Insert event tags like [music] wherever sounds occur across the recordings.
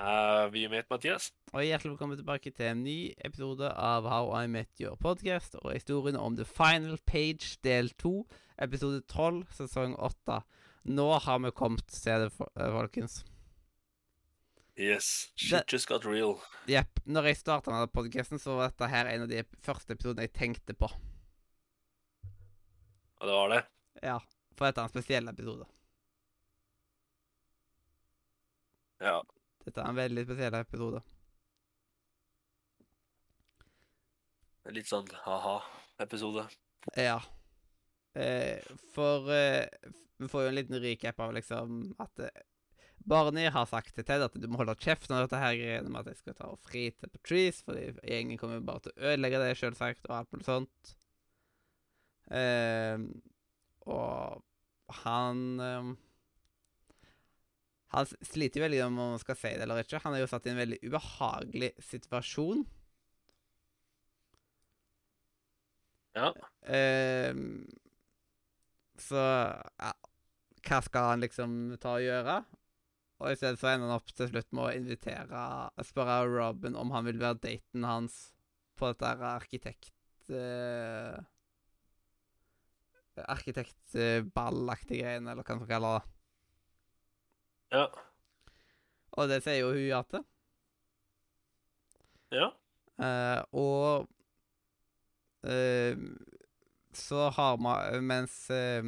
Have er med, Mathias? Og hjertelig velkommen tilbake til en ny episode av How I Met Your Podcast og historien om The Final Page del 2, episode 12, sesong 8. Nå har vi kommet til det, eh, folkens. Yes. Shit just got real. Jepp. Når jeg starta med podkasten, så var dette her en av de første episodene jeg tenkte på. Og det var det. Ja, For dette er en spesiell episode. Ja. Dette er en veldig spesiell episode. Litt sånn ha-ha-episode. Ja. Eh, for eh, vi får jo en liten recap av liksom at eh, Barney har sagt til Ted at du må holde kjeft når dette her greiene med at jeg skal ta og fri til Patrice, fordi gjengen kommer jo bare til å ødelegge det, selvsagt, og alt mulig sånt. Eh, og han eh, Han sliter jo veldig om man skal si det eller ikke. Han er jo satt i en veldig ubehagelig situasjon. Ja. Ehm, så ja, hva skal han liksom ta og gjøre? Og i stedet så ender han opp til slutt med å invitere Spørre Robin om han vil være daten hans på dette arkitekt... Uh, Arkitektballaktige greiene, eller hva man skal kalle det. Ja. Og det sier jo hun ja til. Ja. Eh, og eh, så har man Mens eh,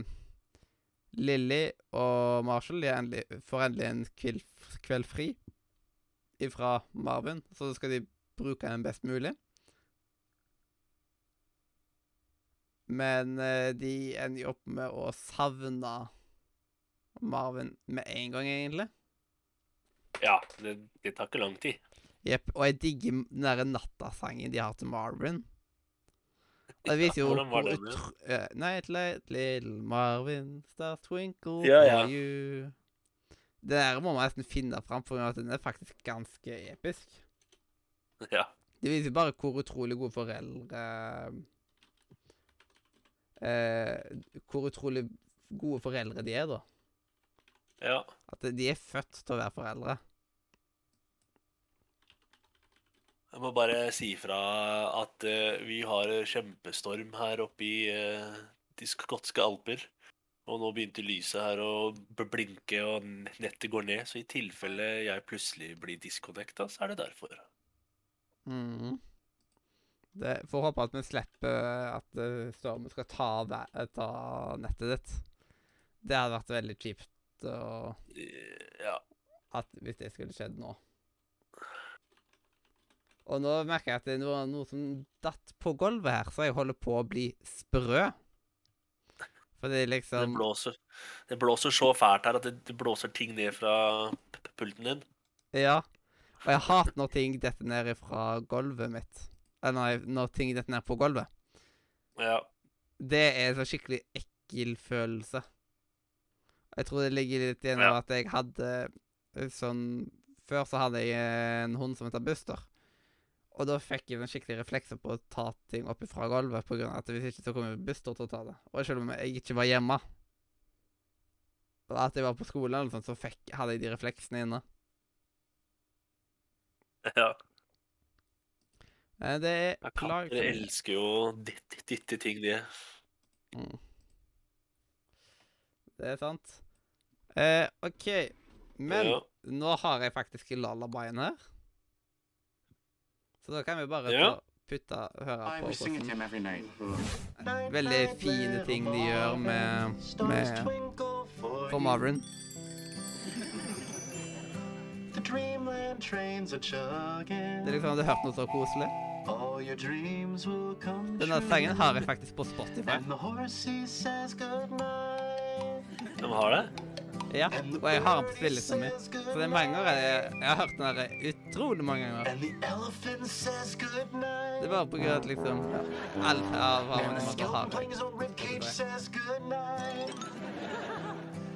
Lilly og Marshall de endelig, får endelig en kveld, kveld fri ifra Marvin, så skal de bruke den best mulig. Men eh, de ender jo opp med å savne Marvin med en gang, egentlig. Ja. Det, det tar ikke lang tid. Jepp. Og jeg digger den derre nattasangen de har til Marvin. Og det [laughs] viser jo Hvordan var den, eh, Night light, little Marvin, star twinkle Ja, ja. for you. Det der må man nesten finne fram, for at den er faktisk ganske episk. Ja. Det viser jo bare hvor utrolig gode foreldre eh, Hvor utrolig gode foreldre de er, da. Ja. At de er født til å være foreldre. Jeg må bare si ifra at uh, vi har kjempestorm her oppe i uh, de skotske alper. Og nå begynte lyset her å blinke, og nettet går ned. Så i tilfelle jeg plutselig blir disconnecta, så er det derfor. Mm. Det, får håpe at vi slipper at uh, stormen skal ta, ta nettet ditt. Det hadde vært veldig kjipt og Eh, Ja. at, hvis det skulle skjedd nå. Og nå merker jeg at det er noe, som datt på gulvet her, så jeg holder på å bli sprø. Fordi Det liksom blåser, det blåser så fælt her at det, det blåser ting ned fra pulten din. Ja. Og jeg hater når ting detter ned fra gulvet mitt. Eller nei, når ting detter ned på gulvet. Ja. Det er en så skikkelig ekkel følelse. Jeg tror det ligger litt igjen Ja. at jeg hadde eh, sånn Før så hadde jeg en hund som heter Buster. Og da fikk jeg en skikkelig reflekser på å ta ting opp fra gulvet, på grunn av at hvis ikke så kommer Buster til å ta det. Og selv om jeg ikke var hjemme, og at jeg var på skolen, eller sånt, så fikk, hadde jeg de refleksene inne. [laughs] ja. Eh, Det er plagsomt. Katter elsker jo å dytte, dytte ting, de. Mm. Det er sant. Eh, OK. Men Ja. nå har jeg faktisk lullabyen her. Så da kan vi bare Ja. ta, putte høre på hvordan veldig fine ting de gjør med, med For Marvin. The dreamland trains are chugging. Det er liksom, Har du hørt noe så koselig? Denne sangen har jeg faktisk på Spotify. De har det? Ja, Og jeg har den på spillelista mi. Så det er mange ganger jeg, jeg har hørt den der utrolig mange ganger. Det er bare på grunn av at liksom Alt av hva man måtte ha.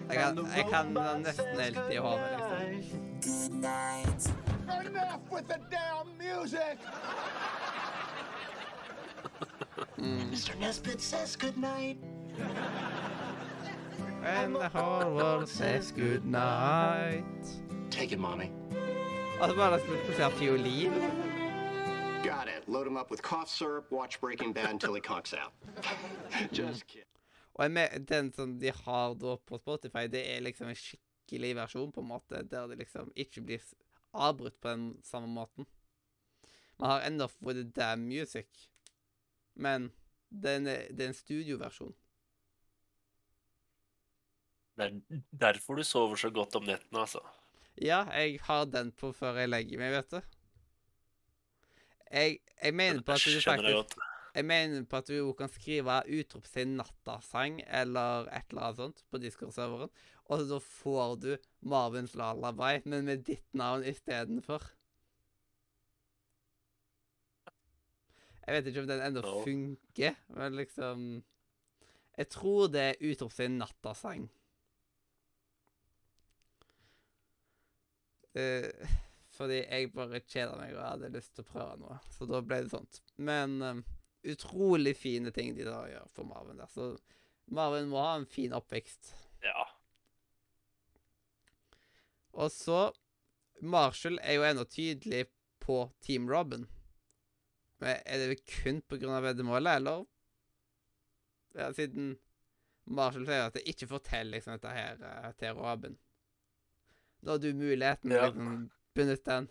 Jeg kan, jeg kan nesten helt i hodet, liksom. Enough with the damn music! Mr. Nesbitt says goodnight. And the whole world says good night. Take it, mommy. Og så bare plutselig fiolin. Got it. Load him up with cough syrup, watch Breaking Bad until he conks out. Just kidding. Og jeg me- den som de har da på Spotify, det er liksom en skikkelig versjon, på en måte, der det liksom ikke blir avbrutt på den samme måten. Man har enda with the damn music, men det er, det er en studioversjon. Det er derfor du sover så godt om nettene, altså. Ja, jeg har den på før jeg legger meg, vet du. Jeg, jeg mener på at du faktisk. Jeg mener på at du kan skrive utropstegn 'nattasang' eller et eller annet sånt på Discord-serveren, og så får du Marvins Lalabai, men med ditt navn istedenfor. Jeg vet ikke om den ennå funker, men liksom Jeg tror det er utropstegn 'nattasang'. Eh, fordi jeg bare kjeda meg og hadde lyst til å prøve noe. Så da ble det sånt. Men eh, utrolig fine ting de da gjør for Marvin der. Så Marvin må ha en fin oppvekst. Ja. Og så Marshall er jo ennå tydelig på Team Robin. Men er det kun av veddemålet, eller? Ja, siden Marshall sier at det ikke forteller liksom dette her eh, til Robin. Da har du muligheten til Ja. å liksom, benytte den.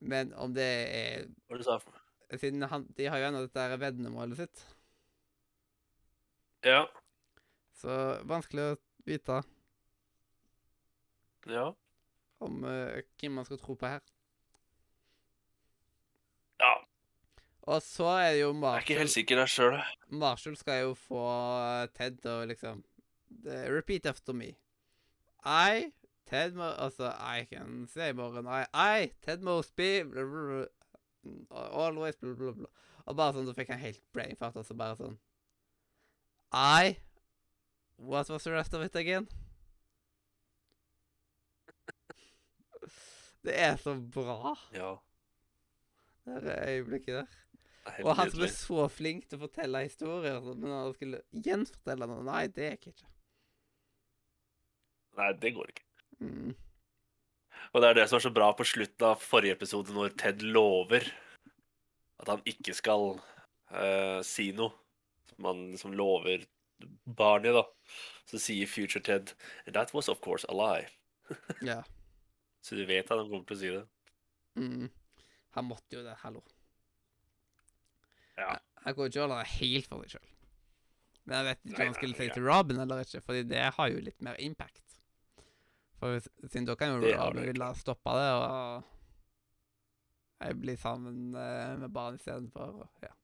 Men om det er Hva du sa? for? Siden han, de har jo ennå dette veddemålet sitt, Ja. så vanskelig å vite Ja. om uh, hvem man skal tro på her. Ja. Og så er det jo Jeg er ikke helt sikker der sjøl. Marshall skal jo få Ted til å liksom Repeat after me. I, Ted Mo... Altså, I can say more than I. I, Ted Mosby blah, blah, blah, Always blah, blah, blah. Og bare sånn, så fikk han helt brain fart, og så bare sånn I What was the rest of it again? [laughs] Det er så bra, Ja. det er øyeblikket der. Er Og han som er så flink til å fortelle historier, men når han skulle gjenfortelle noe Nei, det gikk ikke. Nei, det går ikke. Mm. Og det er det som er så bra på slutten av forrige episode, når Ted lover at han ikke skal uh, si noe. Som han liksom lover barnet, da. Så sier Future Ted that was of course a lie. [laughs] Ja. Så du vet at han kommer til å si det. Mm. Han måtte jo det, hallo. Ja. Han går ikke holde det helt for meg sjøl. Men jeg vet ikke om han skulle si til Robin eller ikke, fordi det har jo litt mer impact. For siden dere kan jo det ville stoppe det, og jeg blir sammen eh, med barn istedenfor. Ja.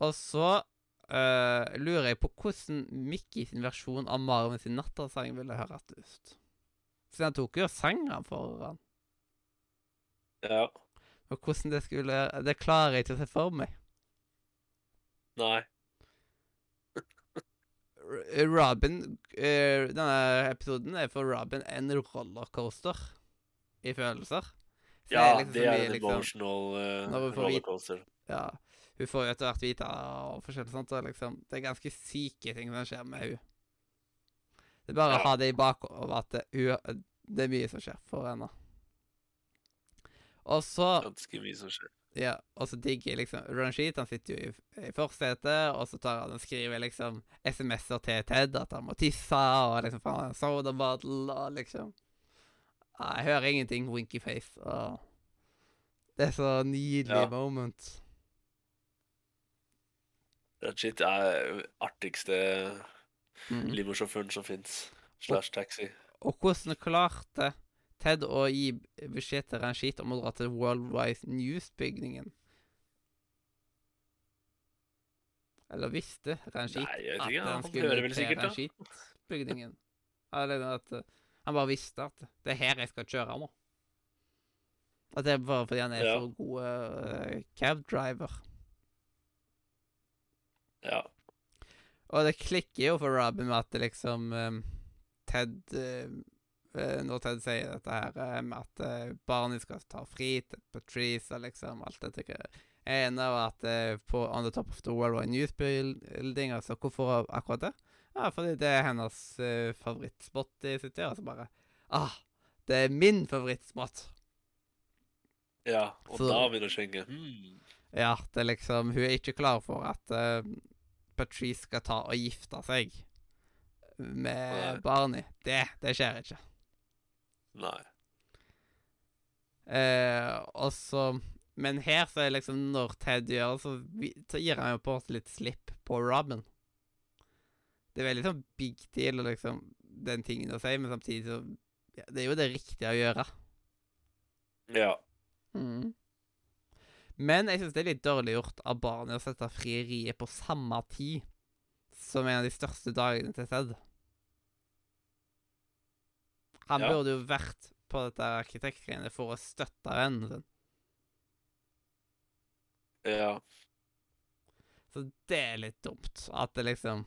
Og så uh, lurer jeg på hvordan Mickey sin versjon av Marvin sin nattasang ville høres ut. Siden han tok jo sangen foran. ja. Og hvordan det skulle Det klarer jeg ikke å se for meg. Nei. Robin uh, Denne episoden er for Robin en rollercoaster i følelser. Så Ja, liksom det er en liksom- emotional uh, rollercoaster. Ja. Hun får jo etter hvert vite og forskjellig sånt, og liksom Det er ganske syke ting som skjer med hun. Det er bare å ha det i bakhodet at det, hun, det er mye som skjer for henne. Og så Ganske mye som skjer. Ja, og så digger liksom Ranjit han sitter jo i, i forsetet, og så tar han og skriver liksom SMS-er til Ted at han må tisse, og liksom faen en soda bottle, og liksom Jeg hører ingenting winky face, og Det er så nydelig Ja. moment. Ranjit er artigste Mm. som fins. Slash taxi. Og hvordan klarte Ted å gi beskjed til Ranjit om å dra til Worldwide News-bygningen? Eller visste Ranjit at han skulle til Ranjit-bygningen? Eller at eh, han bare visste at det er her jeg skal kjøre nå. At det er bare fordi han er Ja. så god uh, cab-driver. Ja. Og det klikker jo for Robin med at det liksom um, Ted eh, eh, Når Ted sier dette her eh, med at uh, Barney skal ta fri til Patrice og liksom alt dette ene var at eh, på On the Top of the World var News Building Altså, hvorfor akkurat det? Ja, fordi det er hennes uh, favorittspot i sitt år. Altså bare Ah, det er min favorittspot. ja. Og Så- da begynner skjenket. Hmm. Ja, det er liksom Hun er ikke klar for at uh, Patrice skal ta og gifte seg med Nei. Barney. Det, det skjer ikke. Nei. Eh, og så Men her så er liksom når Ted gjør det, så, vi, så gir han jo på oss litt slipp på Robin. Det er veldig sånn big deal og liksom den tingen å si, men samtidig så ja, Det er jo det riktige å gjøre. Ja. Mm. Men jeg syns det er litt dårlig gjort av barnet å sette frieriet på samme tid som en av de største dagene til Ted. Han Ja. burde jo vært på dette arkitektgreiene for å støtte vennen sin. Ja. Så det er litt dumt. At det liksom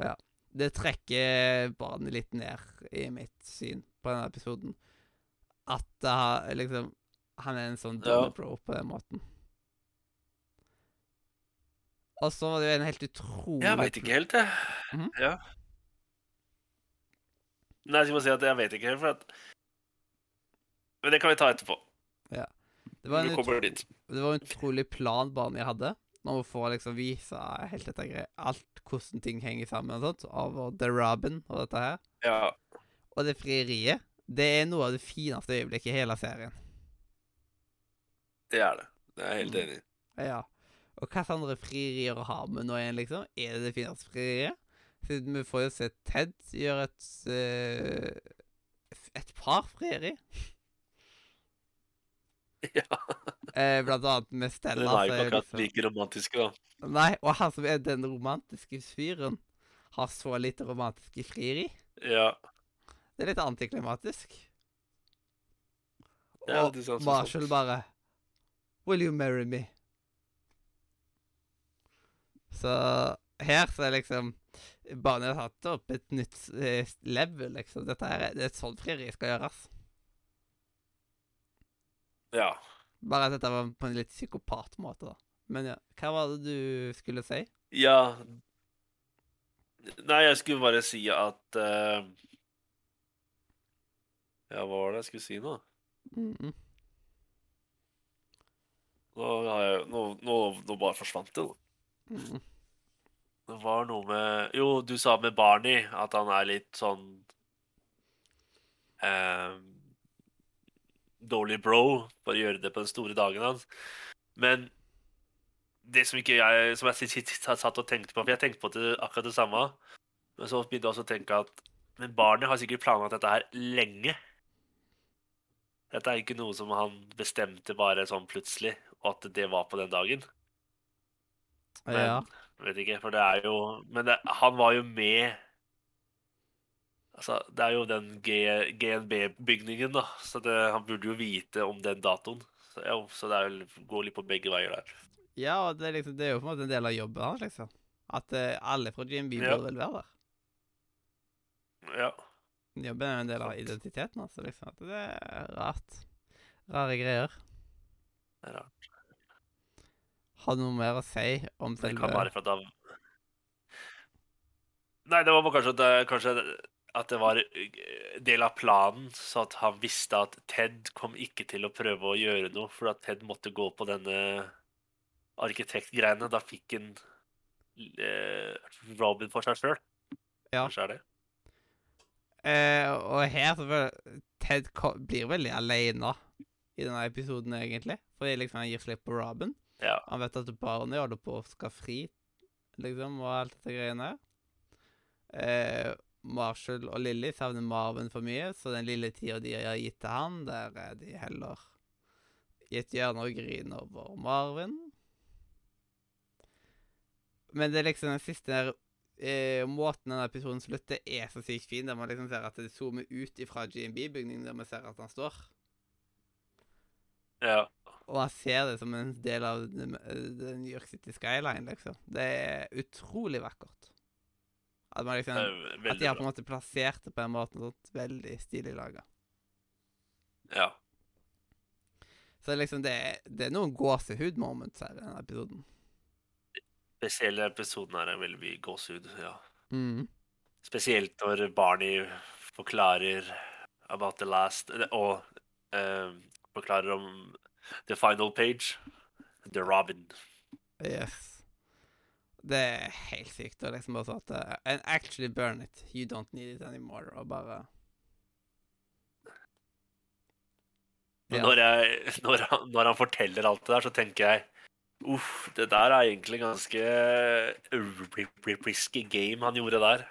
Ja. Det trekker barnet litt ned i mitt syn på denne episoden. At det har liksom Han er en sånn Ja. dummy bro på den måten. Og så var det jo en helt utrolig Jeg veit ikke helt, jeg. Mhm. Ja. Nei, jeg skal bare si at jeg vet ikke helt, for at Men det kan vi ta etterpå. Det var en utro... Det var en utrolig plan jeg hadde, når hun får liksom vise helt dette greia, alt hvordan ting henger sammen og sånt, av The Robin og dette her. Ja. Og det frieriet, det er noe av det fineste øyeblikket i hele serien. Det er det. Det er jeg helt Mm. enig i. Ja. Og hva slags andre frierier har vi nå igjen, liksom? Er det det fineste frieriet? Siden vi får jo se Ted gjøre et uh, et par frieri. [laughs] Ja. Eh, blant annet med Stella. Hun er jo ikke akkurat like romantisk, da. Nei, og han som er den romantiske fyren, har så lite romantiske frieri. Ja. Det er litt antiklimatisk. Ja, og er. Marshall bare Will you marry me? Så her så er liksom Barnet har tatt opp et nytt eh, level, liksom. Dette her, er- det er et sånt frieri skal gjøres. Ja. Bare at dette var på en litt psykopatmåte, da. Men ja, hva var det du skulle si? Ja Nei, jeg skulle bare si at uh... Ja, hva var det jeg skulle si nå? Mm -mm. Nå, har jeg, nå, nå, nå bare forsvant det. nå. Mhm. Det var noe med Jo, du sa med Barney at han er litt sånn eh, Dårlig bro for å gjøre det på den store dagen hans. Men det som ikke jeg Som jeg satt og tenkte på For jeg tenkte på det, akkurat det samme. Men så begynte jeg også å tenke at Men Barney har sikkert planlagt dette her lenge. Dette er ikke noe som han bestemte bare sånn plutselig, og at det var på den dagen. Men Ja. vet ikke, for det er jo Men det, han var jo med Altså, det er jo den GNB-bygningen, da. Så det, han burde jo vite om den datoen. Så, ja, så det vel, går litt på begge veier der. Ja, og det er, liksom, det er jo på en måte en del av jobben hans, liksom. At uh, alle fra GNB Ja. burde vel være der. Ja. Jobben er jo en del av identiteten hans, liksom. At det er rart. Rare greier. Det er rart. Har noe mer å si om selve Det kan være for at han Nei, det var kanskje at det, kanskje at det var eh, del av planen, så at han visste at Ted kom ikke til å prøve å gjøre noe, for at Ted måtte gå på denne arkitektgreiene. Da fikk han eh, Robin for seg sjøl. Ja. Kanskje er det. eh, Og her så føler Ted blir veldig alene i denne episoden, egentlig. Fordi liksom han gir slipp på Robin. Ja. Han vet at barnet holder på å skal fri, liksom, og alt dette greiene. Eh, Marshall og Lilly savner Marvin for mye, så den lille tida de har gitt til han, der er de heller i et hjørne og griner over Marvin. Men det er liksom den siste eh, Måten denne episoden slutter, er så sykt fin. Der man liksom ser at det zoomer ut ifra GMB-bygningen, der vi ser at han står. Ja. Og jeg ser det som en del av the, New York City skyline, liksom. Det er utrolig vakkert. At, man liksom, at de har på en måte plassert det på en måte sånn veldig stilig laga. Ja. Så liksom det, er- det er noen gåsehud-moments her i denne episoden. Spesielle episoden her er veldig mye gåsehud. Ja. Mm. Spesielt når Barney forklarer about the last Og uh, forklarer om the final page. The Robin. Yes. Det er helt sykt. å liksom bare sånn at And actually burn it. You don't need it anymore. Og bare Ja. når, jeg, når, han, når han forteller alt det der, så tenker jeg Uff, det der er egentlig ganske ri- ri- risky game han gjorde der.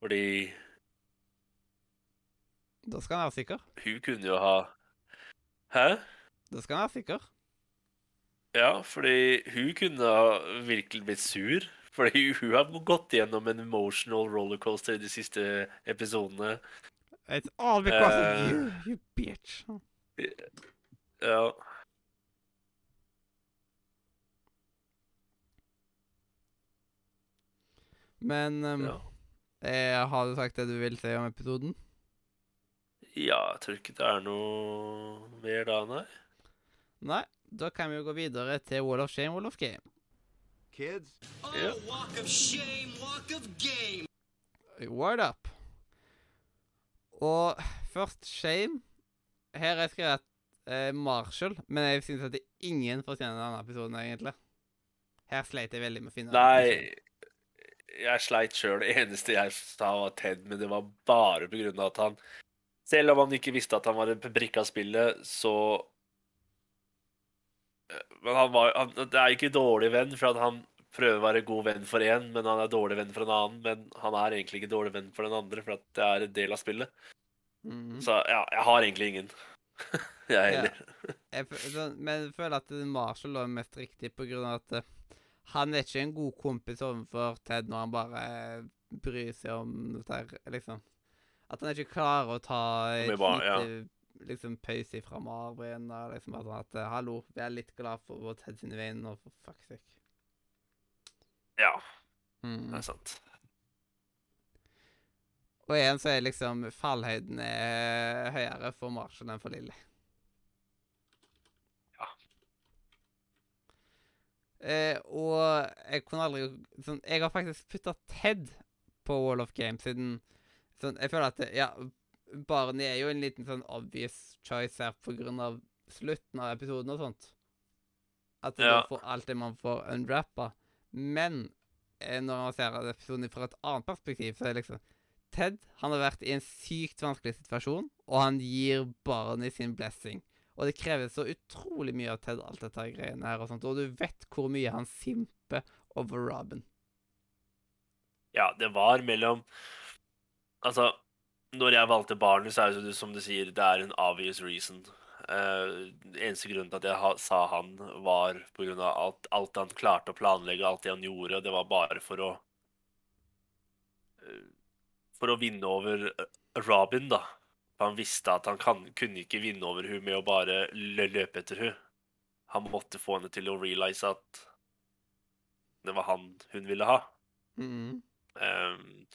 Fordi Da skal han være sikker. hun kunne jo ha Hæ? Da skal han være sikker. Ja, fordi hun kunne virkelig blitt sur. Fordi hun har gått gjennom en emotional rollercoaster i de siste episodene. It's all because of Eh. you, you bitch. Ja. Men um, ja. eh, har du sagt det du vil si om episoden? Ja, jeg tror ikke det er noe mer da, nei. Nei, da kan vi jo gå videre til Wall of Shame, Wall of Game. Kids, Oh, Walk of shame, walk of game. Word up. Og først Shame. Her har jeg skrevet eh, Marshall, men jeg syns at det er ingen fortjener denne episoden, egentlig. Her sleit jeg veldig med å finne. Nei, jeg sleit sjøl. Det eneste jeg sa, var Ted, men det var bare på grunn av at han Selv om han ikke visste at han var en brikke av spillet, så Men han var han, Det er ikke dårlig venn, for at han prøver å være god venn for én, men han er dårlig venn for en annen. Men han er egentlig ikke dårlig venn for den andre, for at det er en del av spillet. Mm. Så ja, jeg har egentlig ingen. [laughs] jeg Ja. heller. Jeg, sånn, men jeg føler at Marshall er mest riktig på grunn av at eh, han er ikke en god kompis overfor Ted når han bare eh, bryr seg om dette liksom. At han ikke klarer å ta et ja. lite liksom, pause fra Marvin. Og liksom bare sånn at eh, Hallo, vi er litt glad for Ted sine vegne, og for fuck's sake. Ja, Mm. det er sant. Og igjen så er liksom fallhøyden er høyere for Marshall enn for Lilly. Ja. Eh, og jeg kunne aldri sånn, Jeg har faktisk putta Ted på Wall of Game siden sånn, Jeg føler at Ja, Barney er jo en liten sånn obvious choice her på grunn av slutten av episoden og sånt. At man Ja. får alt det man får unwrappa. Men eh, når man ser episoden fra et annet perspektiv, så er det liksom Ted han har vært i en sykt vanskelig situasjon, og han gir Barney sin blessing. Og det krever så utrolig mye av Ted, alt dette greiene her, og sånt. Og du vet hvor mye han simper over Robin. Ja, det var mellom Altså, når jeg valgte Barney, så er det som du sier, det er en obvious reason. Uh, eneste grunnen til at jeg ha, sa han, var av alt, alt han klarte å planlegge, alt det han gjorde. Det var bare for å uh, For å vinne over eh, Robin, da. For han visste at han kan, kunne ikke vinne over hun med å bare løpe etter hun. Han måtte få henne til å realize at det var han hun ville ha. Mm. Ehm,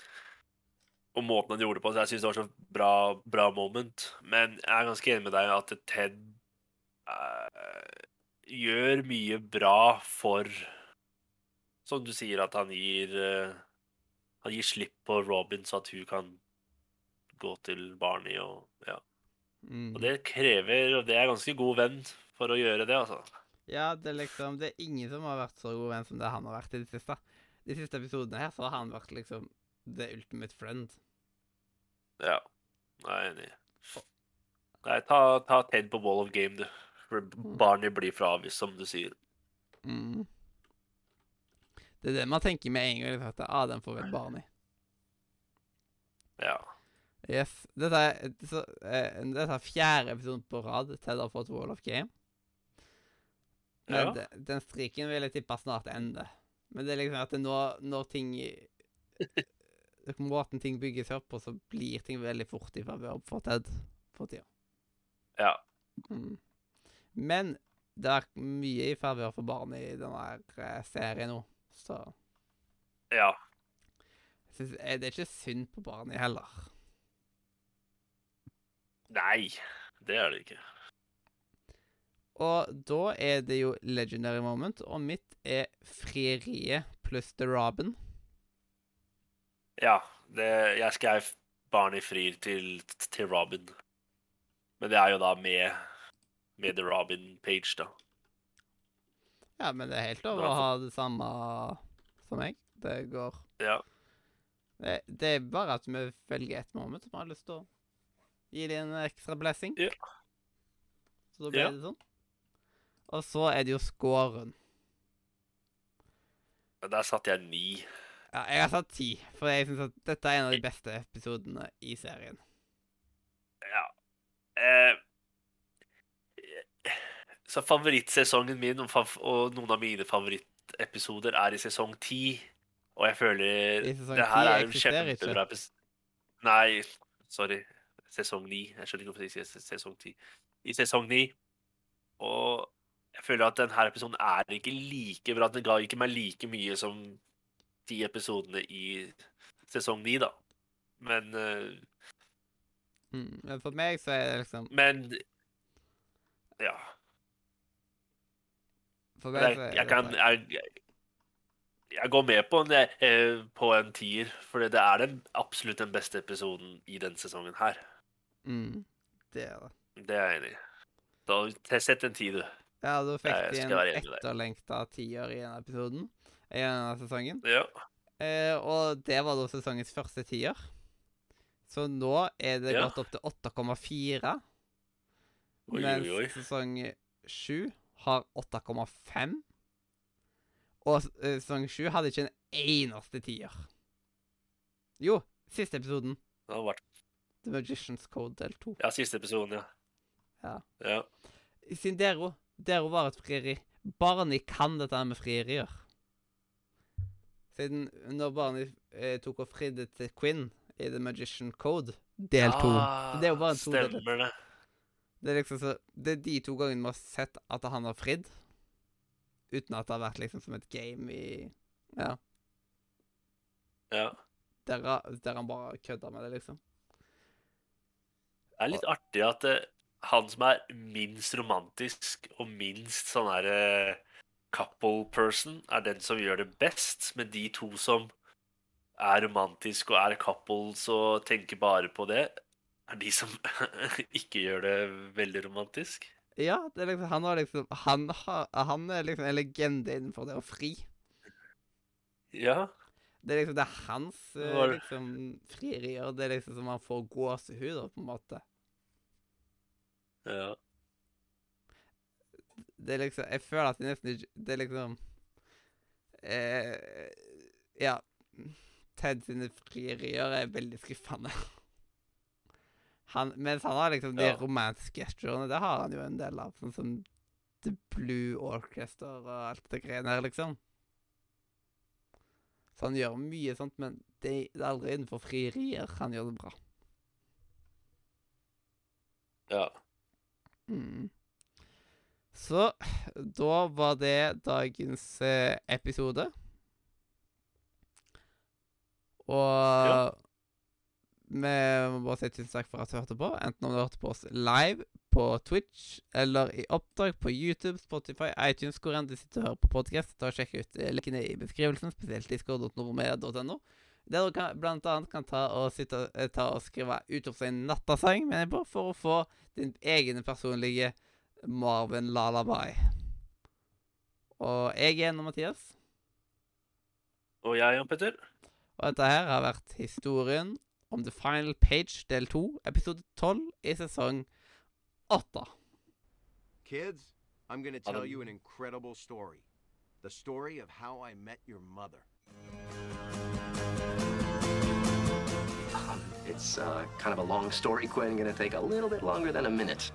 og måten han gjorde det på. Så jeg syns det var så bra, bra moment. Men jeg er ganske enig med deg at Ted uh, gjør mye bra for Som du sier, at han gir uh, Han gir slipp på Robin, så at hun kan gå til Barney og Ja. Mm. Og det krever Og det er ganske god venn for å gjøre det, altså. Ja, det er liksom Det er ingen som har vært så god venn som det han har vært i det siste. De siste episodene her så har han vært liksom the ultimate friend. Ja. Jeg er enig. Nei, ta, ta Ted på Wall of Game, du. For barnet blir fra, avvist, som du sier. Mm. Det er det man tenker med en gang. At ah, den får et barn i. Ja. Yes. Dette er, så, eh, dette er fjerde episoden på rad Ted har fått Wall of Game. Men Ja. de- den striken vil jeg tippe snart ender. Men det er liksom at det nå, når ting [laughs] Måten ting bygges opp på, så blir ting veldig fort i favør for Ted for tida. ja. Mm. Men det er mye i favør for barn i denne eh, serien nå, så Ja. synes, eh, det er ikke synd på Barney heller. Nei, det er det ikke. Og da er det jo legendary moment, og mitt er frieriet pluss The Robin. Ja, det, jeg skrev 'Barnet frir til, til Robin. Men det er jo da med, med The Robin-page, da. Ja, men det er helt lov å ha det samme som meg. Det går Ja. det, det er bare at vi velger et moment som har lyst til å gi det en ekstra blessing. Ja. Så da ble Ja. det sånn. Og så er det jo scoren. Men Der satte jeg ni. Ja, jeg har satt ti, for jeg syns at dette er en av de beste episodene i serien. Ja. Eh, så favorittsesongen min og, fav og noen av mine favorittepisoder er i sesong ti. Og jeg føler I sesong det her 10 er en kjempebra episode. Nei, sorry. Sesong ni. Jeg skjønner ikke hvorfor jeg sier sesong ti. I sesong ni. Og jeg føler at denne episoden er ikke like bra. Den ga ikke meg like mye som de episodene i sesong ni, da. Men uh, Mm. Men for meg så er det liksom Men Ja. For meg Jeg, så er det jeg kan jeg, jeg går med på en, eh, på en tier, for det er den, absolutt den beste episoden i denne sesongen her. mm, Det er det. Det er jeg enig i. Så sett en tid, du. Ja, da fikk de en etterlengta tier i denne episoden. I denne sesongen. Ja. Eh, og det var da sesongens første tier. Så nå er det Ja. gått opp til 8,4. Mens oi, oi. sesong 7 har 8,5. Og eh, sesong 7 hadde ikke en eneste tier. Jo, siste episoden. Det har vært The Magician's Code del 2. Ja, siste episoden, ja. Ja. Ja. Siden Dero, Dero var et frieri Barney kan dette med frierier. Siden når Barney eh, tok og fridde til Quinn i The Magician Code, del to Ah, Det er jo bare en todel. Stemmer det. Det er liksom så Det er de to gangene vi har sett at han har fridd. Uten at det har vært liksom som et game i Ja. Ja. Der, der han bare kødda med det, liksom. Det er litt artig at eh, han som er minst romantisk og minst sånn her eh, couple person, er den som gjør det best, men de to som er romantisk og er couples og tenker bare på det, er de som [laughs] ikke gjør det veldig romantisk. Ja, det er liksom Han har liksom Han, har, han er liksom en legende innenfor det å fri. Ja. Det er liksom det er hans eh, liksom frierier. Det er liksom som han får gåsehud av, på en måte. ja. Det er liksom Jeg føler at det nesten ikke Det er liksom eh, Ja. Ted sine frierier er veldig skuffende. Han, mens han har liksom de Ja. romantiske gesturene, det har han jo en del av. Sånn som The Blue Orchestra og alt det greiene her, liksom. Så han gjør mye sånt, men det, det er aldri innenfor frierier han gjør det bra. ja. Mm. Så da var det dagens eh, episode. Og vi må bare si tusen takk for at du hørte på. Enten om du hørte på oss live på Twitch eller i oppdrag på YouTube, Spotify, iTunes, hvor enn du sitter og hører på podkast. Ta og Sjekk ut eh, linkene i beskrivelsen, spesielt discord.nordmedia.no. Der du kan, blant annet kan ta og, sitte, eh, ta og skrive utropstegn 'nattasang' mener jeg på, for å få din egen personlige Marvin Lalabai. Og jeg er Mathias, Og jeg, Jan Petter? og dette her har vært historien om The Final Page del 2, episode 12 i sesong 8. Kids, I'm going to tell you an incredible story. The story of how I met your mother. Um, it's uh, kind of a long story, Quinn. Gonna take a little bit longer than a minute.